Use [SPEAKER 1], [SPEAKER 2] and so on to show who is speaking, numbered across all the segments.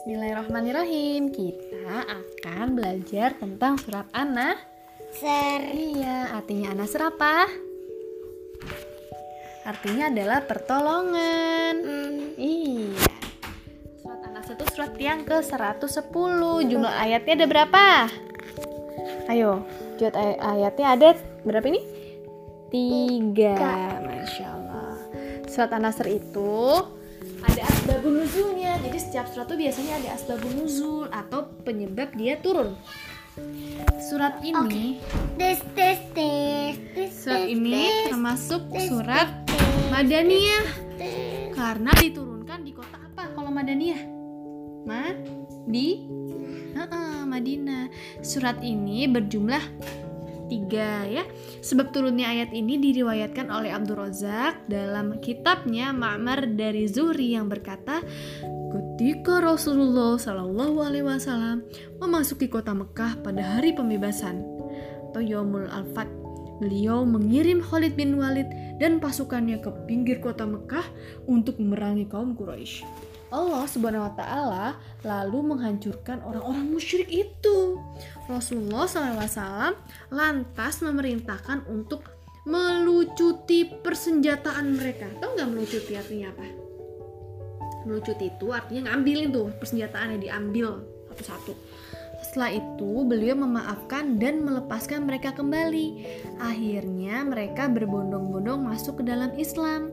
[SPEAKER 1] Bismillahirrahmanirrahim. Kita akan belajar tentang surat An-Nasr.
[SPEAKER 2] Ser
[SPEAKER 1] Iya, artinya An-Nasr apa? Artinya adalah pertolongan.
[SPEAKER 2] hmm,
[SPEAKER 1] Iya. Surat An-Nasr itu surat yang ke-110. Jumlah ayatnya ada berapa? Ayo, jumlah ay- ayatnya ada berapa ini? Tiga. Masya Allah. Surat An-Nasr itu ada asbabun nuzulnya. Jadi setiap surat itu biasanya ada asbabun nuzul atau penyebab dia turun. Surat ini,
[SPEAKER 2] tes tes tes tes
[SPEAKER 1] surat
[SPEAKER 2] tes,
[SPEAKER 1] ini termasuk surat Madaniyah. Karena diturunkan di kota apa kalau Madaniyah? Ma di Heeh, Madinah. Surat ini berjumlah tiga ya. Sebab turunnya ayat ini diriwayatkan oleh Abdul Razak dalam kitabnya Ma'mar dari Zuhri yang berkata, ketika Rasulullah Shallallahu Alaihi Wasallam memasuki kota Mekah pada hari pembebasan atau Yaumul Al-Fat, beliau mengirim Khalid bin Walid dan pasukannya ke pinggir kota Mekah untuk memerangi kaum Quraisy. Allah Subhanahu wa taala lalu menghancurkan orang-orang musyrik itu. Rasulullah SAW lantas memerintahkan untuk melucuti persenjataan mereka. Tahu nggak melucuti artinya apa? Melucuti itu artinya ngambilin tuh persenjataannya diambil satu-satu. Setelah itu beliau memaafkan dan melepaskan mereka kembali. Akhirnya mereka berbondong-bondong masuk ke dalam Islam.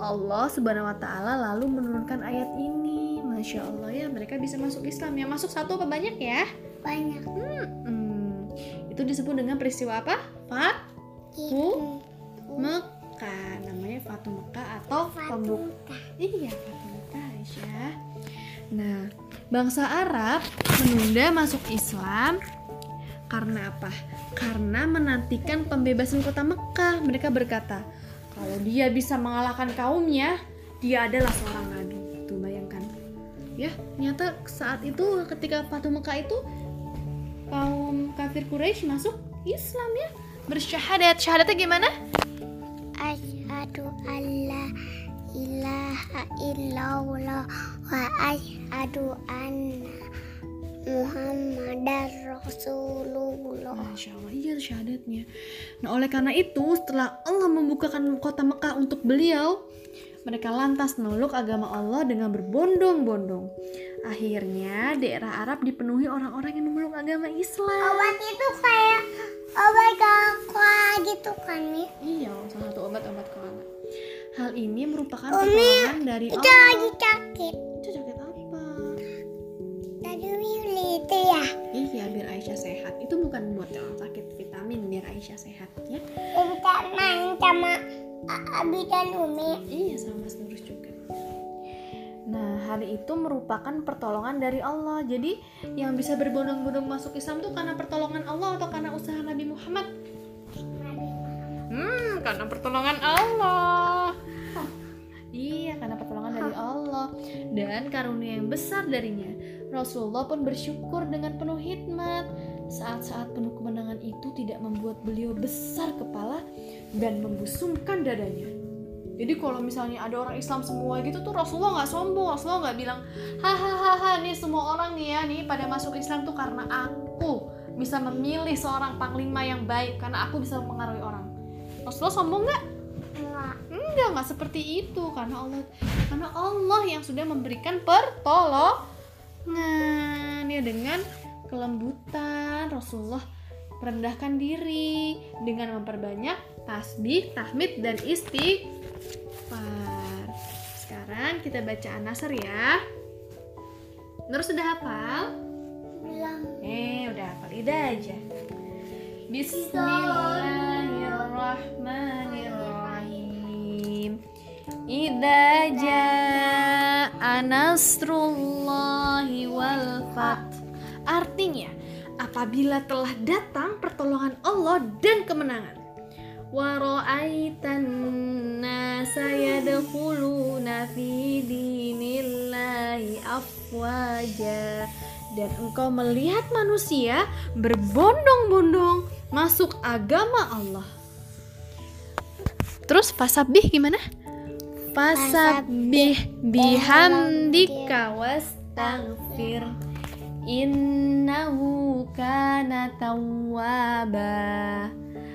[SPEAKER 1] Allah Subhanahu wa taala lalu menurunkan ayat ini. Masya Allah ya, mereka bisa masuk Islam. Yang masuk satu apa banyak ya?
[SPEAKER 2] banyak
[SPEAKER 1] Hmm, itu disebut dengan peristiwa apa? Fat
[SPEAKER 2] gitu
[SPEAKER 1] Mekah. Namanya Fatu Mekah atau pembuka. Iya, Fatu Mekah, Aisyah. Nah, bangsa Arab menunda masuk Islam karena apa? Karena menantikan pembebasan kota Mekah. Mereka berkata, kalau dia bisa mengalahkan kaumnya, dia adalah seorang nabi. Tuh bayangkan. Ya, ternyata saat itu ketika Fatu Mekah itu kaum kafir Quraisy masuk Islam ya. Bersyahadat. Syahadatnya gimana?
[SPEAKER 2] asyhadu alla ilaha illallah wa asyhadu anna muhammadar rasulullah
[SPEAKER 1] Masya Allah, iya syahadatnya. Nah, oleh karena itu, setelah Allah membukakan kota Mekah untuk beliau, mereka lantas meluk agama Allah dengan berbondong-bondong. Akhirnya, daerah Arab dipenuhi orang-orang yang memeluk agama Islam.
[SPEAKER 2] obat itu kayak obat kakwa gitu kan nih
[SPEAKER 1] Iya, salah satu obat-obat kelana. Hal ini merupakan pertolongan dari
[SPEAKER 2] itu
[SPEAKER 1] Allah.
[SPEAKER 2] lagi sakit
[SPEAKER 1] Itu sakit Aisyah sehat. Itu bukan buat orang sakit vitamin, biar Aisyah sehat ya.
[SPEAKER 2] kita main sama Abi dan Umi
[SPEAKER 1] Iya sama Mas Nurus juga. Nah hari itu merupakan pertolongan dari Allah. Jadi yang bisa berbondong-bondong masuk Islam tuh karena pertolongan Allah atau karena usaha Nabi Muhammad? Hmm, karena pertolongan Allah. Iya, karena pertolongan dari Allah dan karunia yang besar darinya. Rasulullah pun bersyukur dengan penuh hikmat. Saat-saat penuh kemenangan itu tidak membuat beliau besar kepala dan membusungkan dadanya. Jadi kalau misalnya ada orang Islam semua gitu tuh Rasulullah nggak sombong, Rasulullah nggak bilang hahaha nih semua orang nih ya nih pada masuk Islam tuh karena aku bisa memilih seorang panglima yang baik karena aku bisa mengaruhi orang. Rasulullah sombong nggak?
[SPEAKER 2] enggak
[SPEAKER 1] Enggak, nggak seperti itu karena Allah karena Allah yang sudah memberikan pertolongan ya dengan kelembutan Rasulullah merendahkan diri dengan memperbanyak tasbih, tahmid dan istighfar. Sekarang kita baca An-Nasr ya. Terus sudah hafal?
[SPEAKER 2] bilang
[SPEAKER 1] Eh, udah hafal ida aja. Bismillahirrahmanirrahim. Idza jaa nasrullahi wal fath. Artinya, apabila telah datang pertolongan Allah dan kemenangan. Wa ra'aitan nasa yadkhuluna fi dinillahi afwaja dan engkau melihat manusia berbondong-bondong masuk agama Allah. Terus fasabih gimana? Fasabih bihamdika was wastaghfir. Innahu kana tawwaba.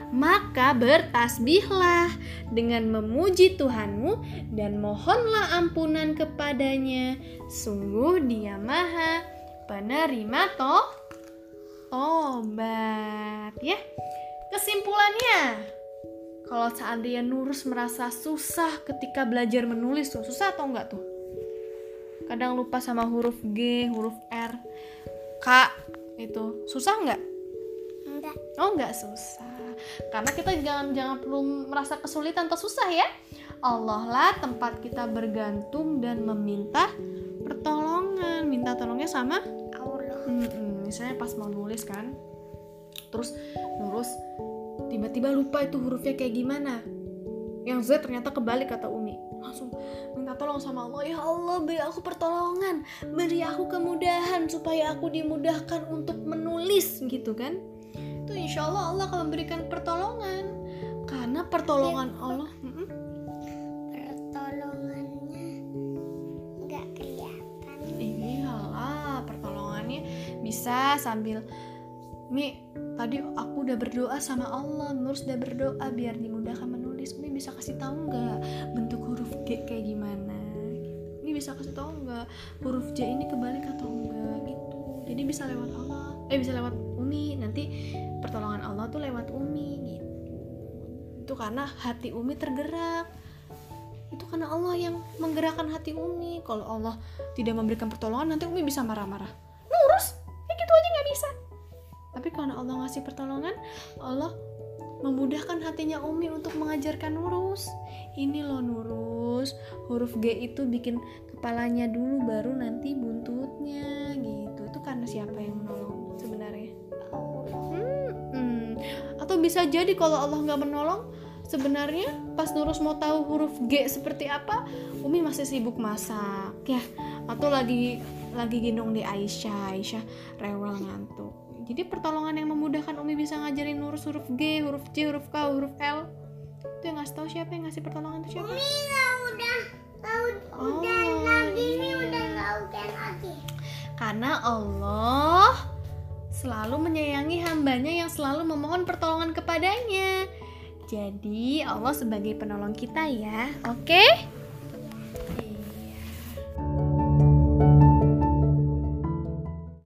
[SPEAKER 1] Maka bertasbihlah dengan memuji Tuhanmu dan mohonlah ampunan kepadanya. Sungguh dia maha penerima toh tobat. Ya kesimpulannya kalau seandainya Nurus merasa susah ketika belajar menulis tuh susah atau enggak tuh? Kadang lupa sama huruf G huruf R K itu. Susah nggak
[SPEAKER 2] Enggak.
[SPEAKER 1] oh nggak susah. Karena kita jangan jangan perlu merasa kesulitan atau susah ya. Allah lah tempat kita bergantung dan meminta pertolongan. Minta tolongnya sama
[SPEAKER 2] Allah.
[SPEAKER 1] Mm-mm, misalnya pas mau nulis kan terus nurus tiba-tiba lupa itu hurufnya kayak gimana. Yang Z ternyata kebalik kata Umi. Langsung minta tolong sama Allah. Ya Allah beri aku pertolongan. Beri aku kemudahan supaya aku dimudahkan untuk menulis gitu kan? Itu insya Allah Allah akan memberikan pertolongan. Karena pertolongan Allah Mm-mm.
[SPEAKER 2] Pertolongannya enggak kelihatan.
[SPEAKER 1] Iyalah, pertolongannya bisa sambil Mi, tadi aku udah berdoa sama Allah, Nurus udah berdoa biar dimudahkan menulis. Mi bisa kasih tahu nggak bentuk huruf G kayak gimana? Mi bisa kasih tahu nggak huruf J ini kebalik atau enggak gitu. Jadi bisa lewat Allah, eh bisa lewat Umi. Nanti pertolongan Allah tuh lewat Umi gitu. Itu karena hati Umi tergerak itu karena Allah yang menggerakkan hati Umi kalau Allah tidak memberikan pertolongan nanti Umi bisa marah-marah karena Allah ngasih pertolongan Allah memudahkan hatinya Umi untuk mengajarkan Nurus ini loh Nurus huruf G itu bikin kepalanya dulu baru nanti buntutnya gitu. Itu karena siapa yang menolong sebenarnya? Hmm, atau bisa jadi kalau Allah nggak menolong sebenarnya pas Nurus mau tahu huruf G seperti apa Umi masih sibuk masak ya. Atau lagi lagi gendong di Aisyah Aisyah rewel ngantuk jadi pertolongan yang memudahkan Umi bisa ngajarin Nurus huruf G huruf J huruf K huruf L itu yang ngasih tahu siapa yang ngasih pertolongan itu siapa
[SPEAKER 2] Umi nggak udah ud-
[SPEAKER 1] Oh,
[SPEAKER 2] udah lagi
[SPEAKER 1] iya.
[SPEAKER 2] nih udah nggak udah lagi.
[SPEAKER 1] karena Allah selalu menyayangi hambanya yang selalu memohon pertolongan kepadanya. Jadi Allah sebagai penolong kita ya, oke?